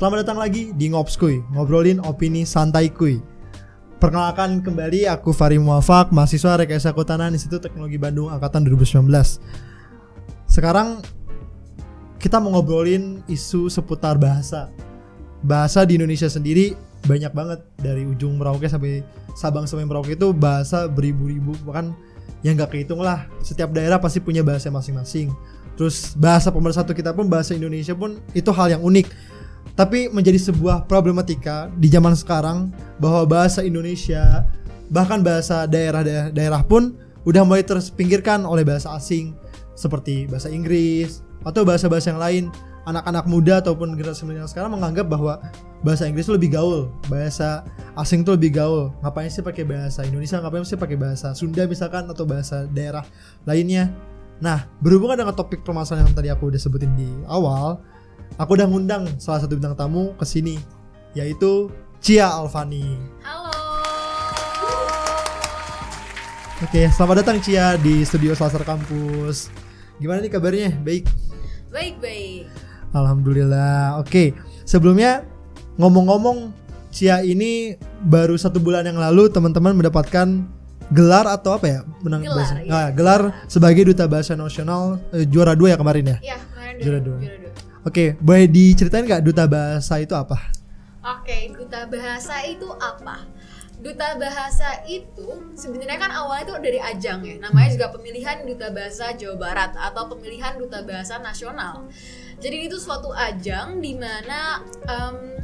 Selamat datang lagi di Ngopskuy, ngobrolin opini santai kuy. Perkenalkan kembali aku Fari Muafak, mahasiswa Rekayasa Kehutanan Institut Teknologi Bandung angkatan 2019. Sekarang kita mau ngobrolin isu seputar bahasa. Bahasa di Indonesia sendiri banyak banget dari ujung Merauke sampai Sabang sampai Merauke itu bahasa beribu-ribu bahkan yang gak kehitung lah. Setiap daerah pasti punya bahasa masing-masing. Terus bahasa pemersatu kita pun bahasa Indonesia pun itu hal yang unik tapi menjadi sebuah problematika di zaman sekarang bahwa bahasa Indonesia bahkan bahasa daerah-daerah pun udah mulai terpinggirkan oleh bahasa asing seperti bahasa Inggris atau bahasa-bahasa yang lain anak-anak muda ataupun generasi milenial sekarang menganggap bahwa bahasa Inggris itu lebih gaul, bahasa asing itu lebih gaul. Ngapain sih pakai bahasa Indonesia? Ngapain sih pakai bahasa Sunda misalkan atau bahasa daerah lainnya? Nah, berhubungan dengan topik permasalahan yang tadi aku udah sebutin di awal, aku udah ngundang salah satu bintang tamu ke sini yaitu Cia Alfani. Halo. Oke, selamat datang Cia di studio Selasar Kampus. Gimana nih kabarnya? Baik. Baik, baik. Alhamdulillah. Oke, sebelumnya ngomong-ngomong Cia ini baru satu bulan yang lalu teman-teman mendapatkan gelar atau apa ya? Menang Gelar, bahasa. iya. Ah, gelar sebagai duta bahasa nasional eh, juara dua ya kemarin ya. Ya, kemarin Juara dua. dua. Juara dua. Oke, boleh diceritain nggak duta bahasa itu apa? Oke, duta bahasa itu apa? Duta bahasa itu sebenarnya kan awalnya itu dari ajang ya. Namanya juga pemilihan duta bahasa Jawa Barat atau pemilihan duta bahasa nasional. Jadi itu suatu ajang di mana em,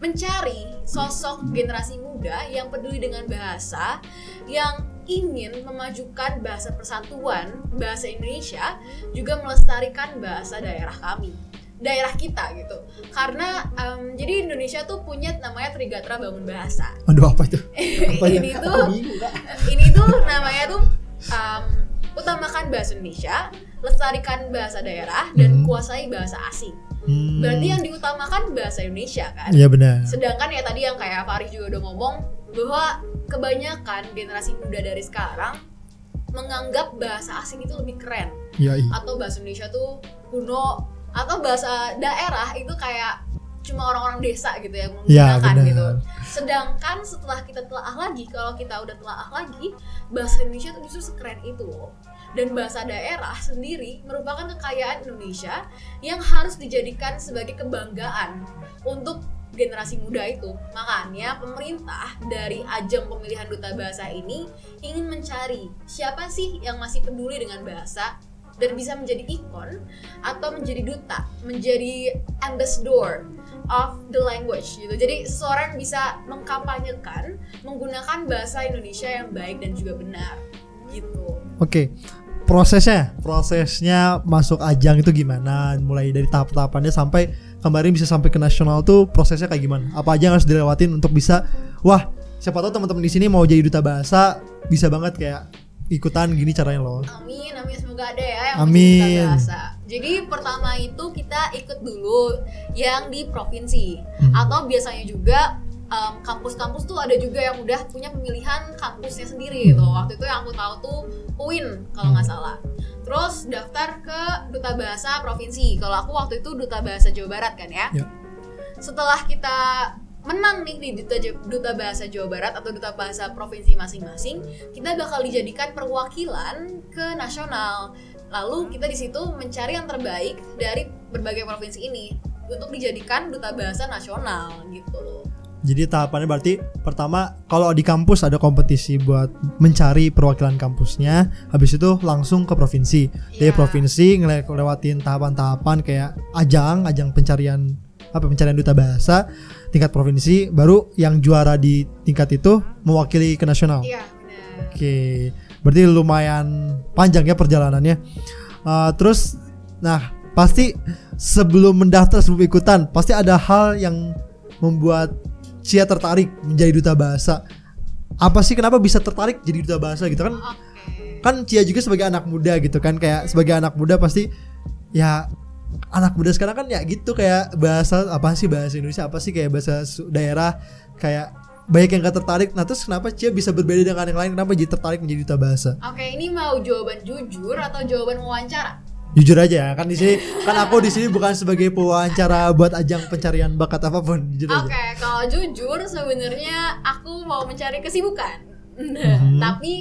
mencari sosok generasi muda yang peduli dengan bahasa, yang ingin memajukan bahasa persatuan, bahasa Indonesia, juga melestarikan bahasa daerah kami, daerah kita gitu. Karena em, jadi Indonesia tuh punya namanya Trigatra Bangun Bahasa. Aduh apa itu? Apa ya? ini Aku tuh ini tuh namanya tuh em, utamakan bahasa Indonesia, lestarikan bahasa daerah dan Hmm. kuasai bahasa asing. Hmm. Berarti yang diutamakan bahasa Indonesia kan? Iya benar. Sedangkan ya tadi yang kayak Faris juga udah ngomong bahwa kebanyakan generasi muda dari sekarang menganggap bahasa asing itu lebih keren Iya. iya. atau bahasa Indonesia tuh kuno atau bahasa daerah itu kayak cuma orang-orang desa gitu yang Ya, menggunakan benar. gitu. Sedangkan setelah kita telaah lagi, kalau kita udah telaah lagi, bahasa Indonesia tuh justru sekeren itu loh. Dan bahasa daerah sendiri merupakan kekayaan Indonesia yang harus dijadikan sebagai kebanggaan untuk generasi muda itu. Makanya pemerintah dari ajang pemilihan duta bahasa ini ingin mencari siapa sih yang masih peduli dengan bahasa dan bisa menjadi ikon atau menjadi duta, menjadi ambassador of the language gitu. Jadi seseorang bisa mengkampanyekan menggunakan bahasa Indonesia yang baik dan juga benar gitu. Oke. Prosesnya, prosesnya masuk ajang itu gimana? Mulai dari tahap-tahapannya sampai kemarin bisa sampai ke nasional tuh prosesnya kayak gimana? Apa aja yang harus dilewatin untuk bisa wah, siapa tahu teman-teman di sini mau jadi duta bahasa bisa banget kayak ikutan gini caranya loh. Amin, amin semoga ada ya yang Amin. duta bahasa. Jadi pertama itu kita ikut dulu yang di provinsi Hmm. atau biasanya juga em, kampus-kampus tuh ada juga yang udah punya pemilihan kampusnya sendiri gitu. Waktu itu yang aku tahu tuh UIN kalau nggak salah. Terus daftar ke duta bahasa provinsi. Kalau aku waktu itu duta bahasa Jawa Barat kan ya. Ya. Setelah kita menang nih di duta, duta bahasa Jawa Barat atau duta bahasa provinsi masing-masing, kita bakal dijadikan perwakilan ke nasional. Lalu kita di situ mencari yang terbaik dari berbagai provinsi ini untuk dijadikan duta bahasa nasional gitu loh. Jadi tahapannya berarti pertama kalau di kampus ada kompetisi buat mencari perwakilan kampusnya, habis itu langsung ke provinsi. Dari Iya. provinsi ngele- ngelewatin tahapan-tahapan kayak ajang, ajang pencarian apa pencarian duta bahasa tingkat provinsi, baru yang juara di tingkat itu mewakili ke nasional. Iya, benar. Oke, berarti lumayan panjang ya perjalanannya. Uh, terus, nah pasti sebelum mendaftar sebelum ikutan pasti ada hal yang membuat Cia tertarik menjadi duta bahasa. Apa sih kenapa bisa tertarik jadi duta bahasa gitu kan? Oke. Kan Cia juga sebagai anak muda gitu kan kayak sebagai anak muda pasti ya anak muda sekarang kan ya gitu kayak bahasa apa sih bahasa Indonesia apa sih kayak bahasa daerah kayak banyak yang gak tertarik. Nah terus kenapa Cia bisa berbeda dengan yang lain? Kenapa jadi tertarik menjadi duta bahasa? Oke, ini mau jawaban jujur atau jawaban wawancara? Jujur aja kan di sini kan aku di sini bukan sebagai pewawancara buat ajang pencarian bakat apa pun. Jujur Oke, aja. kalau jujur sebenarnya aku mau mencari kesibukan. Mhm. Tapi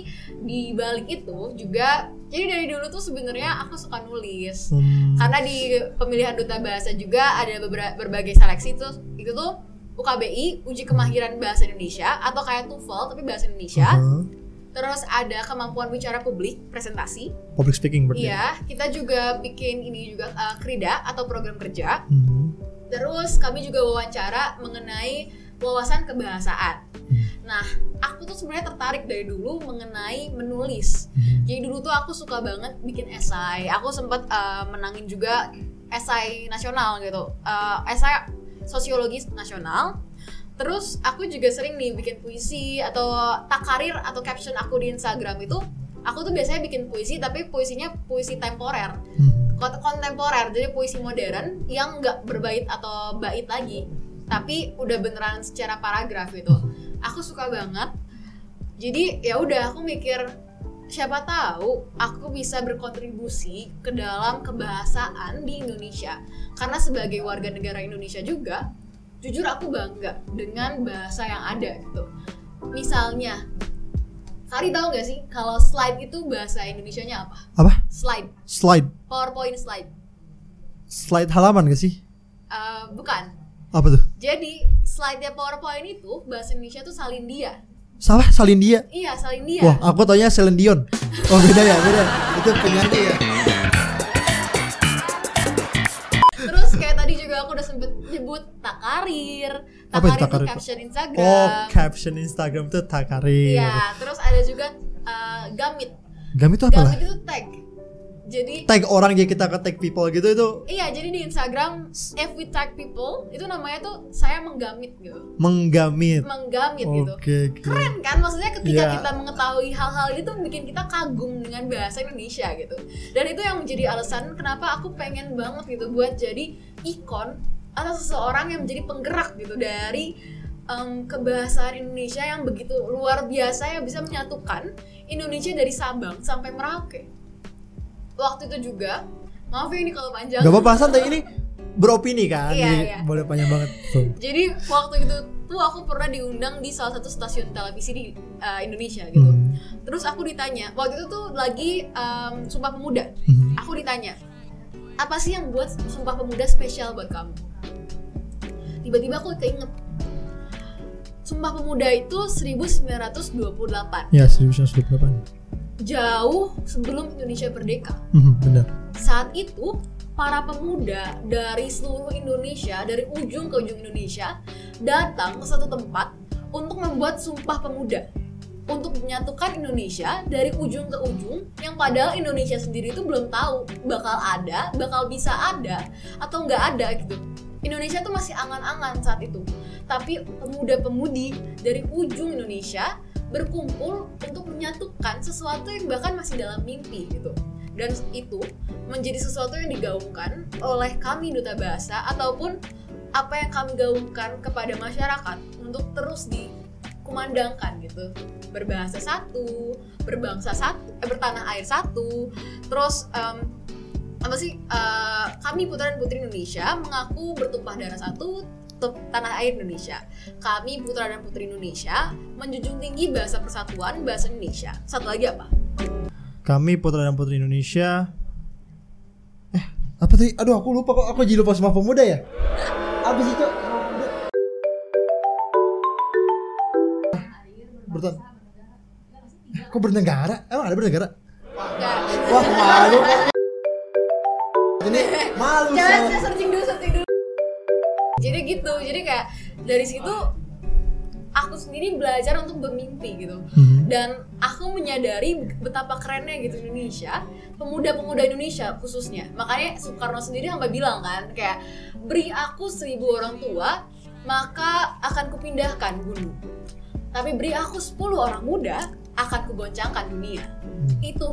di balik itu juga jadi dari dulu tuh sebenarnya aku suka nulis. Hmm. Karena di pemilihan duta bahasa juga ada berbagai seleksi tuh itu tuh UKBI uji kemahiran bahasa Indonesia atau kayak TOEFL tapi bahasa Indonesia. Uh-huh. Terus ada kemampuan bicara publik, presentasi. Public speaking berarti. Iya, kita juga bikin ini juga uh, krida atau program kerja. Hmm. Terus kami juga wawancara mengenai wawasan kebahasaan. Nah, aku tuh sebenarnya tertarik dari dulu mengenai menulis. Hmm. Jadi dulu tuh aku suka banget bikin esai. Aku sempat uh, menangin juga esai nasional gitu. Uh, esai sosiologi nasional. Terus aku juga sering nih bikin puisi atau takarir atau caption aku di Instagram itu aku tuh biasanya bikin puisi tapi puisinya puisi temporer Hmm. kont- kontemporer jadi puisi modern yang nggak berbait atau bait lagi tapi udah beneran secara paragraf gitu aku suka banget jadi ya udah aku mikir siapa tahu aku bisa berkontribusi ke dalam kebahasaan di Indonesia karena sebagai warga negara Indonesia juga jujur aku bangga dengan bahasa yang ada gitu misalnya Kali tahu nggak sih kalau slide itu bahasa Indonesianya apa? Apa? Slide, Slide. PowerPoint slide. Slide halaman gak sih? Eh, bukan. Apa tuh? Jadi slide-nya PowerPoint itu bahasa Indonesia tuh Salindia. Salah, Salindia. Iya, Salindia. Wah, aku taunya Celine Dion. Oh, beda ya, beda. Itu penyanyi ya. Terus kayak tadi juga aku udah sempet nyebut takarir. Apa itu Takarir itu takarir? caption Instagram. Oh, caption Instagram itu takarir. Iya, terus ada juga eh, gamit. Gam itu apa lah? Gamit itu tag. Jadi Tag orang ya kita ke tag people gitu itu Iya, jadi di Instagram if we tag people itu namanya tuh saya menggamit gitu. menggamit. Menggamit gitu. Oke, oke. keren kan maksudnya ketika Iya. kita mengetahui hal-hal ini tuh bikin kita kagum dengan bahasa Indonesia gitu dan itu yang menjadi alasan kenapa aku pengen banget gitu buat jadi ikon atau seseorang yang menjadi penggerak gitu dari em, kebahasaan Indonesia yang begitu luar biasa yang bisa menyatukan Indonesia dari Sabang sampai Merauke waktu itu juga maaf ya ini kalau panjang Gak apa-apa santai ini beropini kan. Iya, Jadi iya. Boleh panjang banget tuh. jadi waktu itu tuh aku pernah diundang di salah satu stasiun televisi di uh, Indonesia gitu Hmm. Terus aku ditanya, waktu itu tuh lagi em, Sumpah Pemuda. Hmm. Aku ditanya, apa sih yang buat Sumpah Pemuda spesial buat kamu? Tiba-tiba aku keinget, Sumpah Pemuda itu 1928, Ya, 1998. Jauh sebelum Indonesia merdeka. Hmm, benar. Saat itu, para pemuda dari seluruh Indonesia, dari ujung ke ujung Indonesia, datang ke satu tempat untuk membuat Sumpah Pemuda. Untuk menyatukan Indonesia dari ujung ke ujung, yang padahal Indonesia sendiri itu belum tahu bakal ada, bakal bisa ada, atau nggak ada gitu. Indonesia tuh masih angan-angan saat itu. Tapi pemuda-pemudi dari ujung Indonesia berkumpul untuk menyatukan sesuatu yang bahkan masih dalam mimpi gitu. Dan itu menjadi sesuatu yang digaungkan oleh kami duta bahasa ataupun apa yang kami gaungkan kepada masyarakat untuk terus dikumandangkan gitu berbahasa satu berbangsa satu eh, bertanah air satu terus em, apa sih eh, kami putra dan putri Indonesia mengaku bertumpah darah satu te- tanah air Indonesia kami putra dan putri Indonesia menjunjung tinggi bahasa persatuan bahasa Indonesia satu lagi apa Kami putra dan putri Indonesia. Eh, apa tadi? Aduh, aku lupa kok. Aku jadi lupa Sumpah Pemuda ya. Apa sih, Cok? Sumpah Pemuda. Bertan. Eh, Kok bernegara? Emang ada bernegara? Enggak. Wah, malu. Ini malu Jangan searching dulu, searching dulu. Jadi gitu, jadi kayak dari situ aku sendiri belajar untuk bermimpi gitu. Mhm. Dan aku menyadari betapa kerennya gitu Indonesia, pemuda-pemuda Indonesia khususnya. Makanya Soekarno sendiri sampai bilang kan kayak beri aku seribu orang tua, maka akan kupindahkan gunung. Tapi beri aku 10 orang muda, akan kugoncangkan dunia itu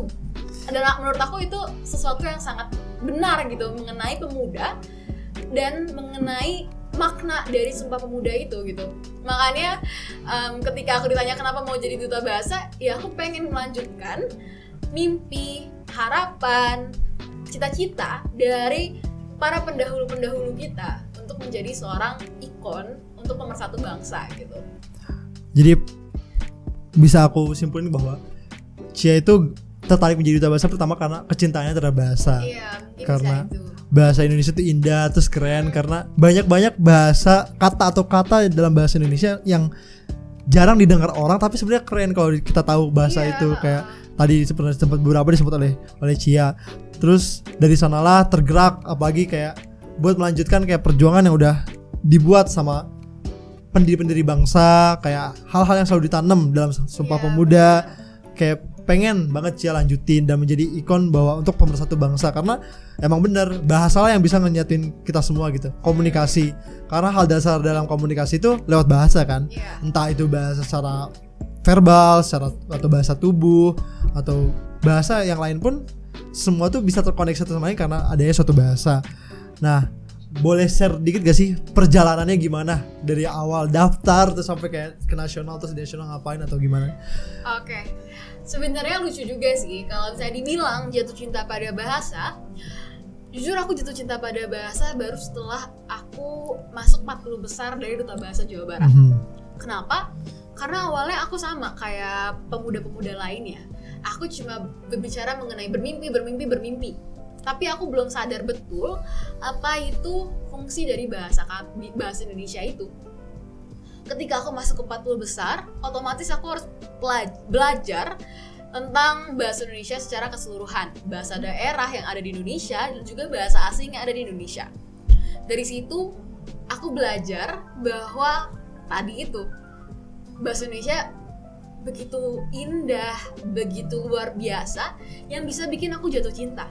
adalah menurut aku itu sesuatu yang sangat benar gitu mengenai pemuda dan mengenai makna dari sumpah pemuda itu gitu makanya em, ketika aku ditanya kenapa mau jadi duta bahasa ya aku pengen melanjutkan mimpi harapan cita-cita dari para pendahulu-pendahulu kita untuk menjadi seorang ikon untuk pemersatu bangsa gitu. Jadi bisa aku simpulin bahwa Cia itu tertarik menjadi duta bahasa pertama karena kecintaannya terhadap bahasa. Iya, Karena itu. Bahasa Indonesia itu indah terus keren karena banyak-banyak bahasa kata atau kata dalam bahasa Indonesia yang jarang didengar orang tapi sebenarnya keren kalau kita tahu bahasa Iya, itu kayak tadi sempat sempat beberapa disebut oleh oleh Cia. Terus dari sanalah tergerak apalagi kayak buat melanjutkan kayak perjuangan yang udah dibuat sama pendiri-pendiri bangsa kayak hal-hal yang selalu ditanam dalam Sumpah Iya, Pemuda kayak pengen banget Cia lanjutin dan menjadi ikon bahwa untuk pemersatu bangsa. Karena emang bener bahasa lah yang bisa ngenyatuin kita semua gitu. Komunikasi. Karena hal dasar dalam komunikasi itu lewat bahasa kan. Iya. entah itu bahasa secara verbal secara atau bahasa tubuh atau bahasa yang lain pun semua tuh bisa terkoneksi satu sama lain karena adanya suatu bahasa. Nah boleh share dikit gak sih perjalanannya gimana? Dari awal daftar terus sampai kayak ke nasional terus nasional ngapain atau gimana? Oke, sebenarnya lucu juga sih kalau misalnya dibilang jatuh cinta pada bahasa. Jujur aku jatuh cinta pada bahasa baru setelah aku masuk 40 besar dari Duta Bahasa Jawa Barat. Mhm. Kenapa? Karena awalnya aku sama kayak pemuda-pemuda lainnya. Aku cuma berbicara mengenai bermimpi, bermimpi, bermimpi. Tapi aku belum sadar betul apa itu fungsi dari bahasa bahasa Indonesia itu. Ketika aku masuk ke 40 besar, otomatis aku harus belajar tentang bahasa Indonesia secara keseluruhan, bahasa daerah yang ada di Indonesia dan juga bahasa asing yang ada di Indonesia. Dari situ aku belajar bahwa tadi itu bahasa Indonesia begitu indah, begitu luar biasa yang bisa bikin aku jatuh cinta.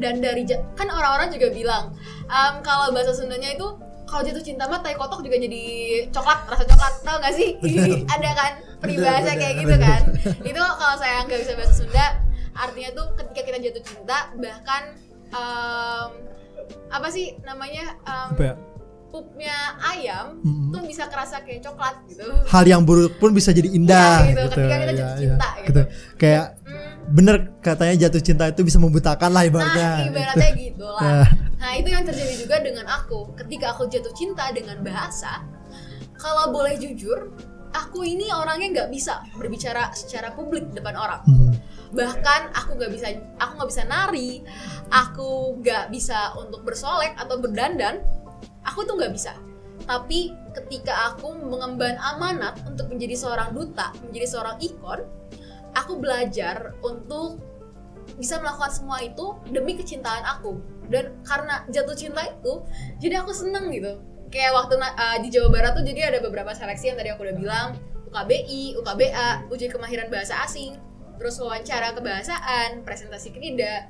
Dan dari kan orang-orang juga bilang "Em, kalau bahasa Sundanya itu kalau jatuh cinta mah tai kotok juga jadi coklat rasa coklat tau gak sih? Ada kan? Peribahasa kayak gitu kan? itu kalau saya nggak bisa bahasa Sunda artinya tuh ketika kita jatuh cinta bahkan em, apa sih namanya apa ya? pupnya ayam Mhm. tuh bisa kerasa kayak coklat gitu. Hal yang buruk pun bisa jadi indah Iya, gitu, gitu, ketika kita ya, jatuh ya, cinta, gitu. kayak Hmm, bener katanya jatuh cinta itu bisa membutakan lah nah ibaratnya. ibaratnya gitu lah Ya. Nah itu yang terjadi juga dengan aku. Ketika aku jatuh cinta dengan bahasa kalau boleh jujur aku ini orangnya nggak bisa berbicara secara publik depan orang. Mhm. bahkan aku nggak bisa aku nggak bisa nari aku nggak bisa untuk bersolek atau berdandan aku tuh nggak bisa. Tapi ketika aku mengemban amanat untuk menjadi seorang duta menjadi seorang ikon aku belajar untuk bisa melakukan semua itu demi kecintaan aku dan karena jatuh cinta itu jadi aku seneng gitu kayak waktu uh, di Jawa Barat tuh jadi ada beberapa seleksi yang tadi aku udah bilang UKBI, UKBA, ujian kemahiran bahasa asing, terus wawancara kebahasaan, presentasi kedida,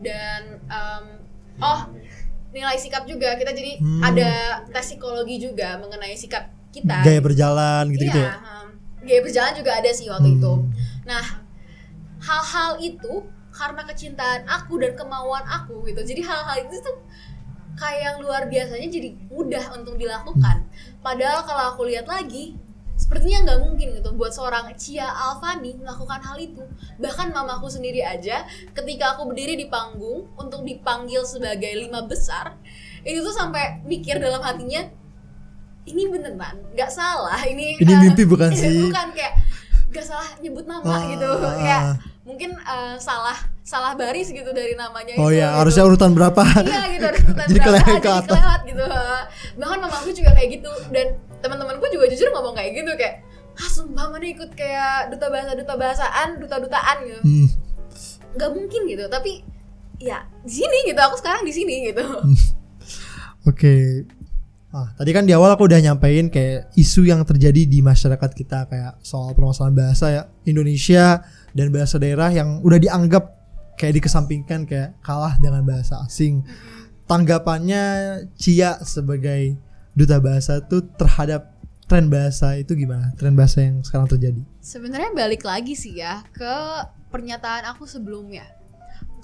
dan um, oh nilai sikap juga kita jadi Hmm. ada tes psikologi juga mengenai sikap kita. gaya berjalan gitu gitu Iya, um, gaya berjalan juga ada sih waktu Hmm. itu. Nah, hal-hal itu karena kecintaan aku dan kemauan aku gitu. Jadi hal-hal itu tuh kayak yang luar biasanya jadi mudah untuk dilakukan. Padahal kalau aku lihat lagi, sepertinya nggak mungkin gitu buat seorang Cia Alfani melakukan hal itu. Bahkan mamaku sendiri aja, ketika aku berdiri di panggung untuk dipanggil sebagai lima besar, itu tuh sampai mikir dalam hatinya, ini beneran, nggak salah. Ini ini mimpi bukan sih bukan kayak gak salah nyebut nama Ah, gitu kayak mungkin eh, salah salah baris gitu dari namanya oh itu, ya gitu. harusnya urutan berapa? Iya gitu urutan Jadi berapa, kelewat jadi kelewat gitu. Bahkan mamaku juga kayak gitu. Dan teman-temanku juga jujur ngomong kayak gitu kayak ah sumpah mana ikut kayak duta bahasa duta bahasaan duta dutaan gitu. Hmm. nggak mungkin gitu tapi ya di sini gitu aku sekarang di sini gitu. Oke. Ah, tadi kan di awal aku udah nyampein kayak isu yang terjadi di masyarakat kita kayak soal permasalahan bahasa ya Indonesia dan bahasa daerah yang udah dianggap kayak dikesampingkan kayak kalah dengan bahasa asing. Tanggapannya Cia sebagai duta bahasa tuh terhadap tren bahasa itu gimana? Tren bahasa yang sekarang terjadi. Sebenarnya balik lagi sih ya ke pernyataan aku sebelumnya.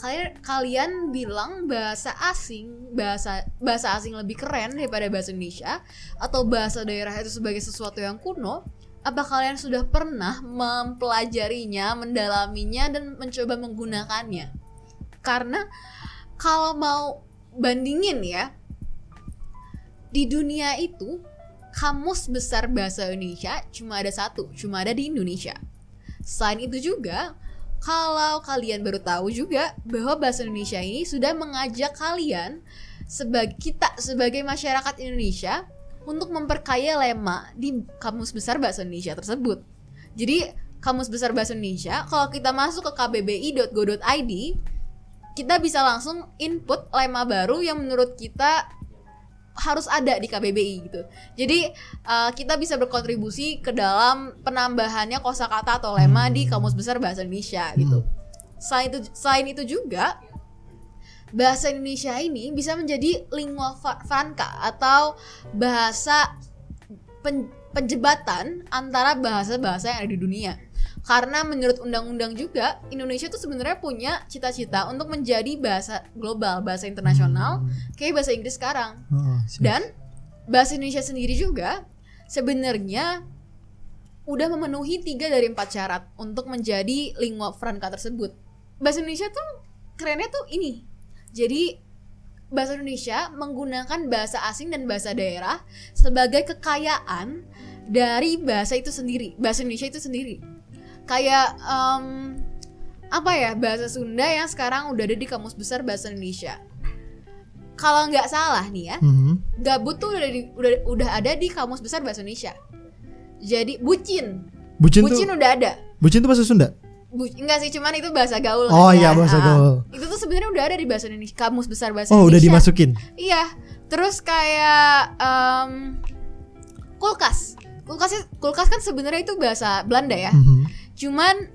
Kalian kalian bilang bahasa asing, bahasa bahasa asing lebih keren daripada bahasa Indonesia atau bahasa daerah itu sebagai sesuatu yang kuno? Apa kalian sudah pernah mempelajarinya, mendalaminya dan mencoba menggunakannya? Karena kalau mau bandingin ya di dunia itu kamus besar bahasa Indonesia cuma ada satu, cuma ada di Indonesia. Selain itu juga, kalau kalian baru tahu juga bahwa bahasa Indonesia ini sudah mengajak kalian sebagai kita sebagai masyarakat Indonesia untuk memperkaya lema di kamus besar bahasa Indonesia tersebut. Jadi kamus besar bahasa Indonesia kalau kita masuk ke kbbi.go.id kita bisa langsung input lema baru yang menurut kita harus ada di KBBI gitu. Jadi uh, kita bisa berkontribusi ke dalam penambahannya kosakata atau lema di Kamus Besar Bahasa Indonesia gitu. Selain itu selain itu juga bahasa Indonesia ini bisa menjadi lingua franca atau bahasa pen, penjebatan antara bahasa-bahasa yang ada di dunia karena menurut undang-undang juga Indonesia tuh sebenarnya punya cita-cita untuk menjadi bahasa global bahasa internasional hmm. kayak bahasa Inggris sekarang. Oh, dan bahasa Indonesia sendiri juga sebenarnya udah memenuhi tiga dari empat syarat untuk menjadi lingua franca tersebut. Bahasa Indonesia tuh kerennya tuh ini. Jadi bahasa Indonesia menggunakan bahasa asing dan bahasa daerah sebagai kekayaan dari bahasa itu sendiri bahasa Indonesia itu sendiri kayak um, apa ya bahasa Sunda yang sekarang udah ada di kamus besar bahasa Indonesia. Kalau nggak salah nih ya mm-hmm. gabut tuh udah di, udah udah ada di kamus besar bahasa Indonesia. Jadi bucin. Bucin, bucin tuh, udah ada. Bucin tuh bahasa Sunda? Bu, enggak sih cuman itu bahasa gaul oh kan, iya ya. bahasa uh, gaul. Itu tuh sebenarnya udah ada di bahasa Indonesia kamus besar bahasa oh, Indonesia. udah dimasukin? Iya. Terus kayak um, kulkas. Kulkas kulkas kan sebenarnya itu bahasa Belanda ya. Mm-hmm cuman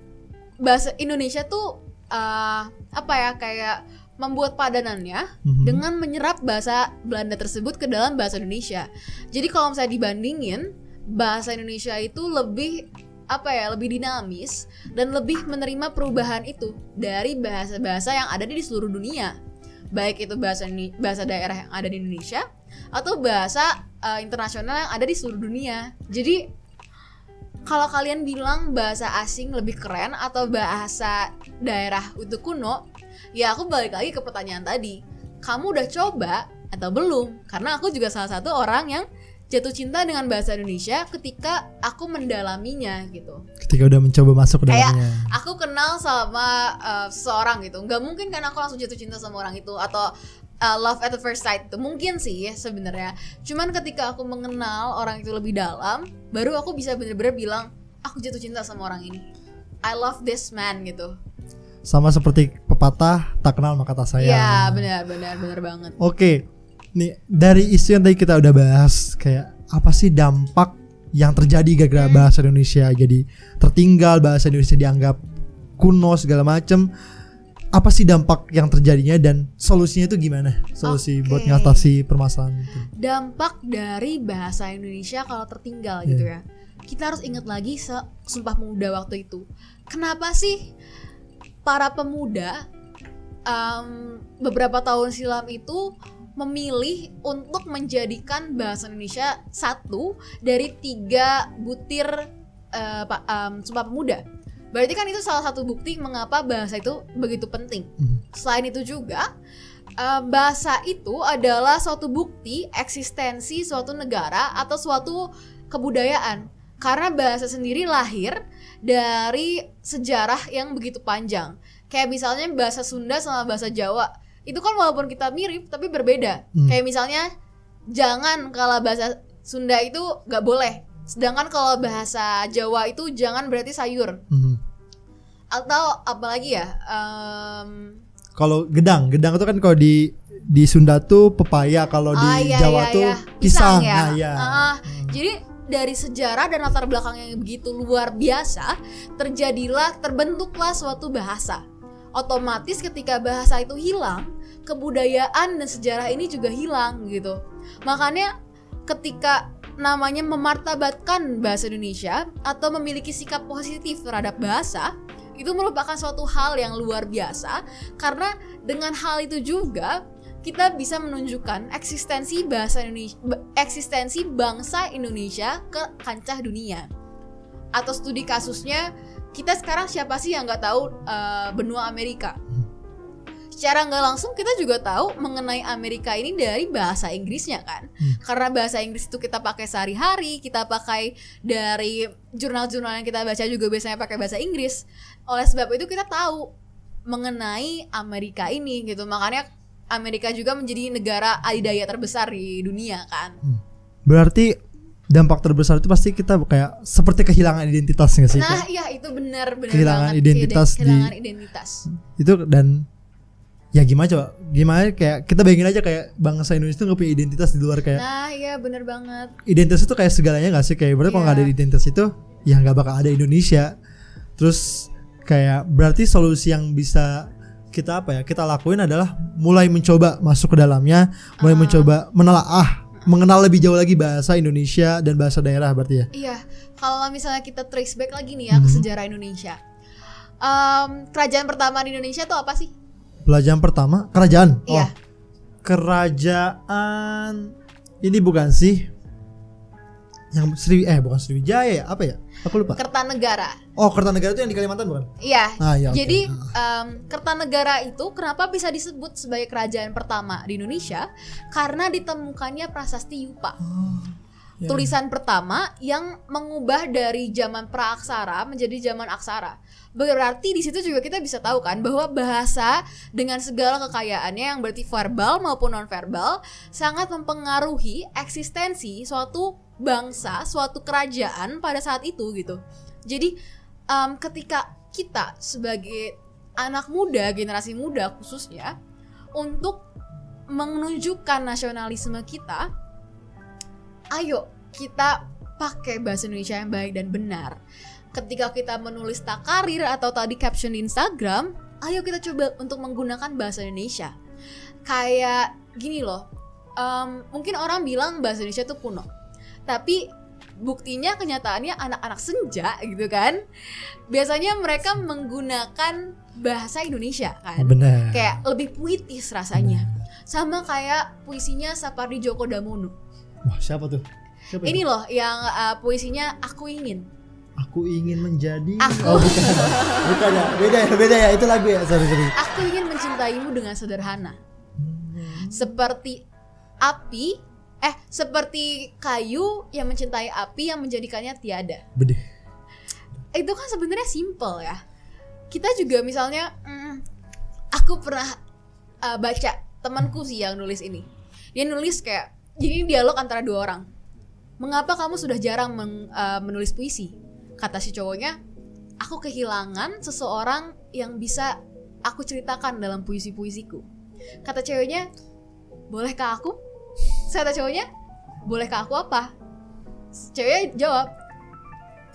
bahasa Indonesia tuh uh, apa ya kayak membuat padanannya mm-hmm. dengan menyerap bahasa Belanda tersebut ke dalam bahasa Indonesia. Jadi kalau misalnya dibandingin bahasa Indonesia itu lebih apa ya lebih dinamis dan lebih menerima perubahan itu dari bahasa-bahasa yang ada di seluruh dunia baik itu bahasa bahasa daerah yang ada di Indonesia atau bahasa uh, internasional yang ada di seluruh dunia jadi kalau kalian bilang bahasa asing lebih keren atau bahasa daerah itu kuno, ya aku balik lagi ke pertanyaan tadi. Kamu udah coba atau belum? Karena aku juga salah satu orang yang jatuh cinta dengan bahasa Indonesia ketika aku mendalaminya gitu. Ketika udah mencoba masuk ke dalamnya. Kayak aku kenal sama uh, seseorang gitu. Nggak mungkin kan aku langsung jatuh cinta sama orang itu atau uh, love at the first sight itu mungkin sih sebenarnya. Cuman ketika aku mengenal orang itu lebih dalam baru aku bisa bener-bener bilang aku jatuh cinta sama orang ini. I love this man gitu. Sama seperti pepatah tak kenal maka tak sayang. Iya benar benar benar banget. Oke okay. nih dari isu yang tadi kita udah bahas kayak apa sih dampak yang terjadi gara-gara hmm. bahasa Indonesia? Jadi tertinggal bahasa Indonesia dianggap kuno segala macem apa sih dampak yang terjadinya dan solusinya itu gimana? Solusi okay. buat ngatasi permasalahan itu. Dampak dari bahasa Indonesia kalau tertinggal yeah. gitu ya. Kita harus ingat lagi se sumpah pemuda waktu itu. Kenapa sih para pemuda um, beberapa tahun silam itu memilih untuk menjadikan bahasa Indonesia satu dari tiga butir uh, um, sumpah pemuda Berarti kan itu salah satu bukti mengapa bahasa itu begitu penting. Hmm. Selain itu juga uh, bahasa itu adalah suatu bukti eksistensi suatu negara atau suatu kebudayaan. Karena bahasa sendiri lahir dari sejarah yang begitu panjang. Kayak misalnya bahasa Sunda sama bahasa Jawa. Itu kan walaupun kita mirip tapi berbeda. Hmm. Kayak misalnya jangan kalau bahasa Sunda itu gak boleh Sedangkan kalau bahasa Jawa itu jangan berarti sayur. Hmm. Atau apalagi ya? Um, kalau gedang, gedang itu kan kalau di di Sunda tuh pepaya, kalau di ah, iya, Jawa iya, tuh iya. pisang. pisang ya. Nah, iya. Uh, hmm. Jadi dari sejarah dan latar belakang yang begitu luar biasa, terjadilah terbentuklah suatu bahasa. Otomatis ketika bahasa itu hilang, kebudayaan dan sejarah ini juga hilang gitu. Makanya ketika namanya memartabatkan bahasa Indonesia atau memiliki sikap positif terhadap bahasa itu merupakan suatu hal yang luar biasa karena dengan hal itu juga kita bisa menunjukkan eksistensi bahasa Indonesia eksistensi bangsa Indonesia ke kancah dunia. Atau studi kasusnya kita sekarang siapa sih yang nggak tahu uh, benua Amerika secara nggak langsung kita juga tahu mengenai Amerika ini dari bahasa Inggrisnya kan? Hmm. karena bahasa Inggris itu kita pakai sehari-hari kita pakai dari jurnal-jurnal yang kita baca juga biasanya pakai bahasa Inggris. Oleh sebab itu kita tahu mengenai Amerika ini gitu. Makanya Amerika juga menjadi negara adidaya terbesar di dunia kan? Berarti dampak terbesar itu pasti kita kayak seperti kehilangan identitas nggak sih? nah iya itu benar benar Kehilangan banget. Identitas di- kehilangan identitas. Itu dan ya gimana coba? Gimana kayak kita bayangin aja kayak bangsa Indonesia itu nggak punya identitas di luar kayak nah iya benar banget identitas itu kayak segalanya nggak sih? Kayak berarti kalau nggak ada Iya. identitas itu ya nggak bakal ada Indonesia. Terus kayak berarti solusi yang bisa kita apa ya kita lakuin adalah mulai mencoba masuk ke dalamnya, mulai Ah. mencoba menelaah, mengenal lebih jauh lagi bahasa Indonesia dan bahasa daerah berarti ya. Iya, kalau misalnya kita trace back lagi nih ya ke Mhm. sejarah Indonesia. Em, kerajaan pertama di Indonesia tuh apa sih? Pelajaran pertama kerajaan. Iya. Oh, kerajaan ini bukan sih yang Sri eh bukan Sriwijaya ya apa ya? Aku lupa. Kertanegara. Oh Kertanegara itu yang di Kalimantan bukan? Iya. Ah iya. oke. Jadi em, Kertanegara itu kenapa bisa disebut sebagai kerajaan pertama di Indonesia? Karena ditemukannya prasasti Yupa. Oh, ya. Tulisan pertama yang mengubah dari zaman praaksara menjadi zaman aksara. Berarti di situ juga kita bisa tahu kan bahwa bahasa dengan segala kekayaannya yang berarti verbal maupun nonverbal sangat mempengaruhi eksistensi suatu bangsa, suatu kerajaan pada saat itu gitu. Jadi em, ketika kita sebagai anak muda, generasi muda khususnya untuk menunjukkan nasionalisme kita, ayo kita pakai bahasa Indonesia yang baik dan benar. Ketika kita menulis takarir atau tadi caption di Instagram, ayo kita coba untuk menggunakan bahasa Indonesia. Kayak gini loh, em, mungkin orang bilang bahasa Indonesia itu kuno, tapi buktinya kenyataannya anak-anak senja gitu kan, biasanya mereka menggunakan bahasa Indonesia kan, Benar. kayak lebih puitis rasanya, sama kayak puisinya Sapardi Djoko Damono. Wah siapa tuh? Siapa Ini itu? loh yang uh, puisinya aku ingin. Aku ingin menjadi. Aku. Oh bukan. bukan ya. Beda ya. Beda ya. Itu lagu ya. Sorry sorry. Aku ingin mencintaimu dengan sederhana. Seperti api eh seperti kayu yang mencintai api yang menjadikannya tiada. Bede. Itu kan sebenarnya simple ya. Kita juga misalnya mm, aku pernah uh, baca temanku sih yang nulis ini. Dia nulis kayak jadi dialog antara dua orang. Mengapa kamu sudah jarang meng- uh, menulis puisi? Kata si cowoknya, aku kehilangan seseorang yang bisa aku ceritakan dalam puisi-puisiku. Kata ceweknya, bolehkah aku? Saya kata cowoknya, bolehkah aku apa? Ceweknya jawab,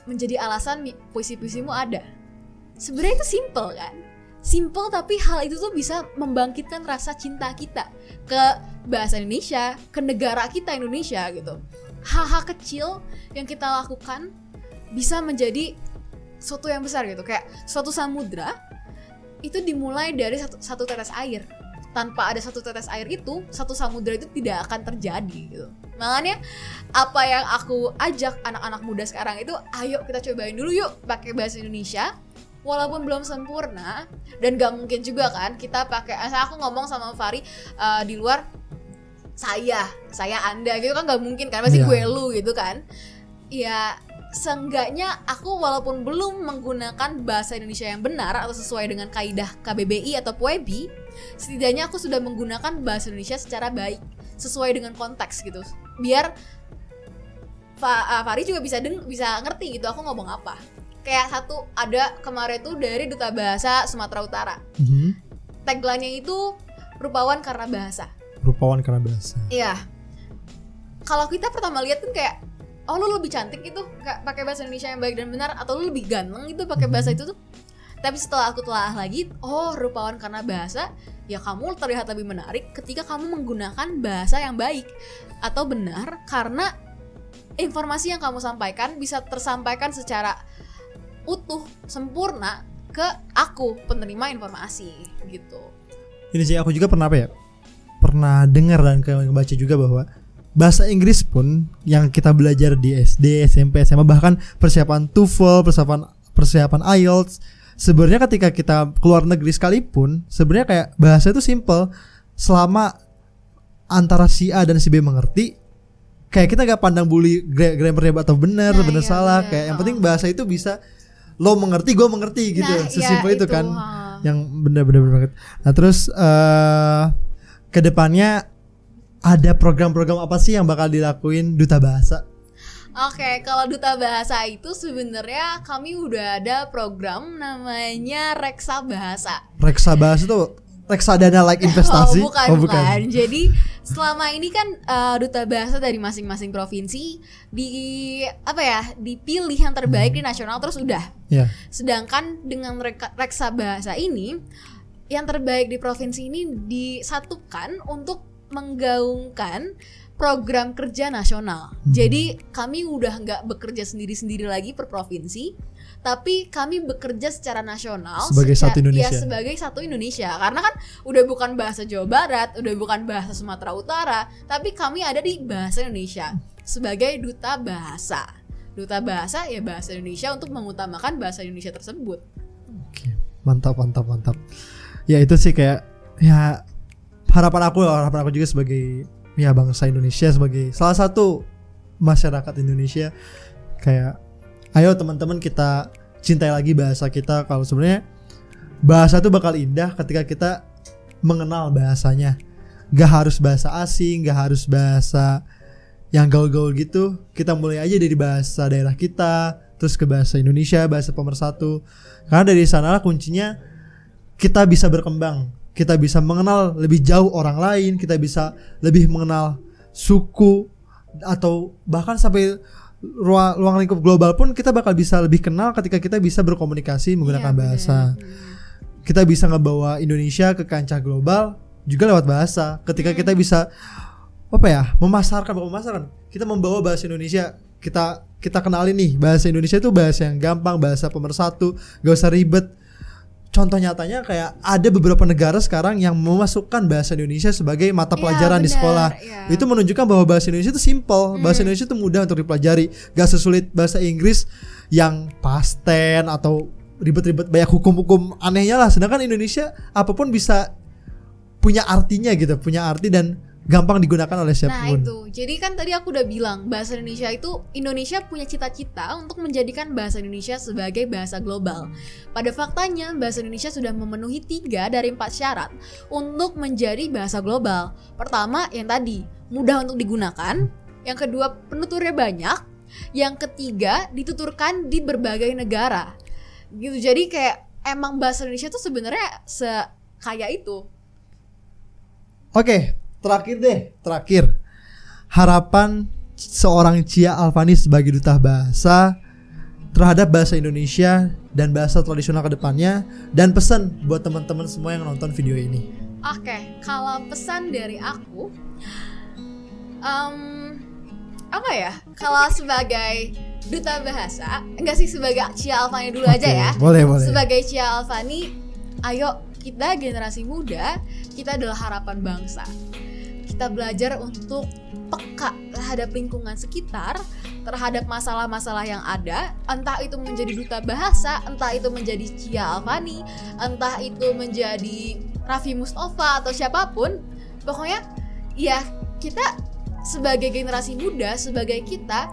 menjadi alasan puisi-puisimu ada. Sebenarnya itu simple kan? Simple tapi hal itu tuh bisa membangkitkan rasa cinta kita ke bahasa Indonesia, ke negara kita Indonesia gitu. Hal-hal kecil yang kita lakukan bisa menjadi suatu yang besar gitu. Kayak suatu samudra itu dimulai dari satu, satu tetes air. Tanpa ada satu tetes air itu, satu samudra itu tidak akan terjadi gitu. Makanya apa yang aku ajak anak-anak muda sekarang itu, ayo kita cobain dulu yuk pakai bahasa Indonesia. Walaupun belum sempurna dan gak mungkin juga kan kita pakai. Aku ngomong sama Fari eh, di luar saya, saya anda gitu kan gak mungkin kan pasti Iya. gue lu gitu kan. Ya seenggaknya aku walaupun belum menggunakan bahasa Indonesia yang benar atau sesuai dengan kaidah KBBI atau PUEBI, setidaknya aku sudah menggunakan bahasa Indonesia secara baik, sesuai dengan konteks gitu. Biar Fa- ah, Fari juga bisa deng bisa ngerti gitu aku ngomong apa. Kayak satu ada kemarin tuh dari Duta Bahasa Sumatera Utara. Mhm. Tagline-nya itu rupawan karena bahasa. Rupawan karena bahasa. Iya. Kalau kita pertama lihat kan kayak oh lu lebih cantik itu nggak pakai bahasa Indonesia yang baik dan benar atau lu lebih ganteng itu pakai bahasa itu tuh. Tapi setelah aku telah lagi, oh rupawan karena bahasa, ya kamu terlihat lebih menarik ketika kamu menggunakan bahasa yang baik atau benar karena informasi yang kamu sampaikan bisa tersampaikan secara utuh, sempurna ke aku penerima informasi gitu. Ini sih aku juga pernah apa ya? Pernah dengar dan baca juga bahwa bahasa Inggris pun yang kita belajar di SD, SMP, SMA bahkan persiapan TOEFL, persiapan persiapan IELTS sebenarnya ketika kita keluar negeri sekalipun sebenarnya kayak bahasa itu simple selama antara si A dan si B mengerti kayak kita gak pandang bully gra- grammarnya atau benar Nah, benar iya, salah benar. kayak yang Oh. penting bahasa itu bisa lo mengerti gue mengerti gitu Nah, sesimpel ya, itu, kan ha. yang benar-benar banget nah terus eh ke depannya ada program-program apa sih yang bakal dilakuin duta bahasa Oke, kalau duta bahasa itu sebenarnya kami udah ada program namanya Reksa Bahasa. reksa bahasa itu reksadana like investasi Oh, bukan, bukan. Jadi selama ini kan uh, duta bahasa dari masing-masing provinsi di apa ya dipilih yang terbaik di nasional terus udah. ya Sedangkan dengan reka- reksa bahasa ini yang terbaik di provinsi ini disatukan untuk menggaungkan program kerja nasional. Hmm. Jadi kami udah nggak bekerja sendiri-sendiri lagi per provinsi, tapi kami bekerja secara nasional Sebagai seca- satu Indonesia. Ya, sebagai satu Indonesia. Karena kan udah bukan bahasa Jawa Barat, udah bukan bahasa Sumatera Utara, tapi kami ada di bahasa Indonesia sebagai duta bahasa. Duta bahasa ya bahasa Indonesia untuk mengutamakan bahasa Indonesia tersebut. Oke, mantap, mantap, mantap. Ya itu sih kayak ya harapan aku, harapan aku juga sebagai ya bangsa Indonesia sebagai salah satu masyarakat Indonesia kayak ayo teman-teman kita cintai lagi bahasa kita kalau sebenarnya bahasa itu bakal indah ketika kita mengenal bahasanya. Gak harus bahasa asing, gak harus bahasa yang gaul-gaul gitu. Kita mulai aja dari bahasa daerah kita, terus ke bahasa Indonesia, bahasa pemersatu. Karena dari sana kuncinya kita bisa berkembang, kita bisa mengenal lebih jauh orang lain, kita bisa lebih mengenal suku atau bahkan sampai ruang, ruang lingkup global pun kita bakal bisa lebih kenal ketika kita bisa berkomunikasi menggunakan Iya, bahasa. bener. Kita bisa ngebawa Indonesia ke kancah global juga lewat bahasa. Ketika kita bisa apa ya memasarkan bukan memasarkan kita membawa bahasa Indonesia kita kita kenalin nih bahasa Indonesia itu bahasa yang gampang bahasa pemersatu gak usah ribet contoh nyatanya kayak ada beberapa negara sekarang yang memasukkan bahasa Indonesia sebagai mata Iya, pelajaran di benar, sekolah iya. itu menunjukkan bahwa bahasa Indonesia itu simple bahasa Hmm. Indonesia itu mudah untuk dipelajari gak sesulit bahasa Inggris yang pasten atau ribet-ribet banyak hukum-hukum anehnya lah sedangkan Indonesia apa pun bisa punya artinya gitu punya arti dan gampang digunakan oleh Nah siapa pun itu, jadi kan tadi aku udah bilang bahasa Indonesia itu Indonesia punya cita-cita untuk menjadikan bahasa Indonesia sebagai bahasa global. Pada faktanya bahasa Indonesia sudah memenuhi tiga dari empat syarat untuk menjadi bahasa global. Pertama yang tadi mudah untuk digunakan, yang kedua penuturnya banyak, yang ketiga dituturkan di berbagai negara. Gitu jadi kayak emang bahasa Indonesia tuh sebenarnya sekaya itu. Oke, terakhir deh, terakhir. Harapan seorang Cia Alfani sebagai duta bahasa terhadap bahasa Indonesia dan bahasa tradisional ke depannya dan pesan buat teman-teman semua yang nonton video ini. Oke, kalau pesan dari aku, em, apa ya? Kalau sebagai duta bahasa, enggak sih sebagai Cia Alfani dulu aja Oke, ya. Boleh, boleh. Sebagai Cia Alfani, ayo kita generasi muda, kita adalah harapan bangsa. Kita belajar untuk peka terhadap lingkungan sekitar, terhadap masalah-masalah yang ada, entah itu menjadi duta bahasa, entah itu menjadi Cia Alfani, entah itu menjadi Raffi Mustafa atau siapa pun, pokoknya ya kita sebagai generasi muda, sebagai kita,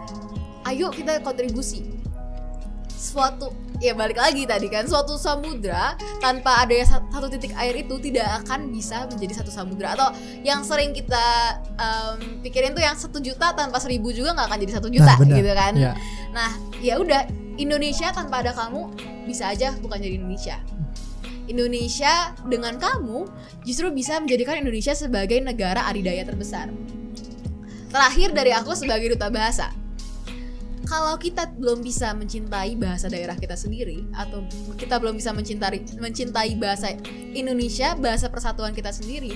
ayo kita kontribusi suatu ya balik lagi tadi kan. Suatu samudra tanpa ada satu titik air itu tidak akan bisa menjadi satu samudra. Atau yang sering kita em, pikirin tuh yang satu juta tanpa seribu juga nggak akan jadi satu juta Nah, gitu kan? Ya. nah ya udah. Indonesia tanpa ada kamu bisa aja bukan jadi Indonesia. Indonesia dengan kamu justru bisa menjadikan Indonesia sebagai negara adidaya terbesar. Terakhir dari aku sebagai duta bahasa kalau kita belum bisa mencintai bahasa daerah kita sendiri atau kita belum bisa mencintai mencintai bahasa Indonesia, bahasa persatuan kita sendiri,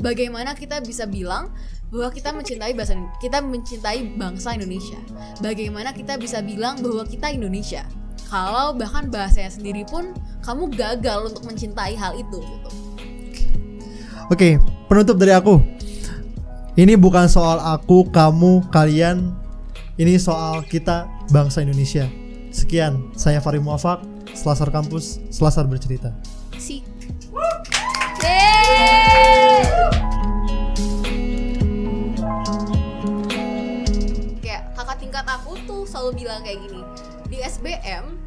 bagaimana kita bisa bilang bahwa kita mencintai bahasa kita mencintai bangsa Indonesia? Bagaimana kita bisa bilang bahwa kita Indonesia? Kalau bahkan bahasanya sendiri pun kamu gagal untuk mencintai hal itu gitu. Oke, penutup dari aku. Ini bukan soal aku, kamu, kalian. Ini soal kita bangsa Indonesia. Sekian, saya Fari Muafak. Selasar kampus, Selasar bercerita. Si. Kakak tingkat aku tuh selalu bilang kayak gini. Di SBM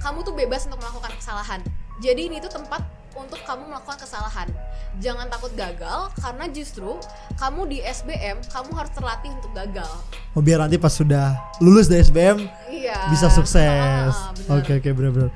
kamu tuh bebas untuk melakukan kesalahan. Jadi ini tuh tempat untuk kamu melakukan kesalahan. Jangan takut gagal karena justru kamu di SBM kamu harus terlatih untuk gagal. Oh biar nanti pas sudah lulus dari SBM Iya. bisa sukses. Ah, benar. Oke oke benar-benar.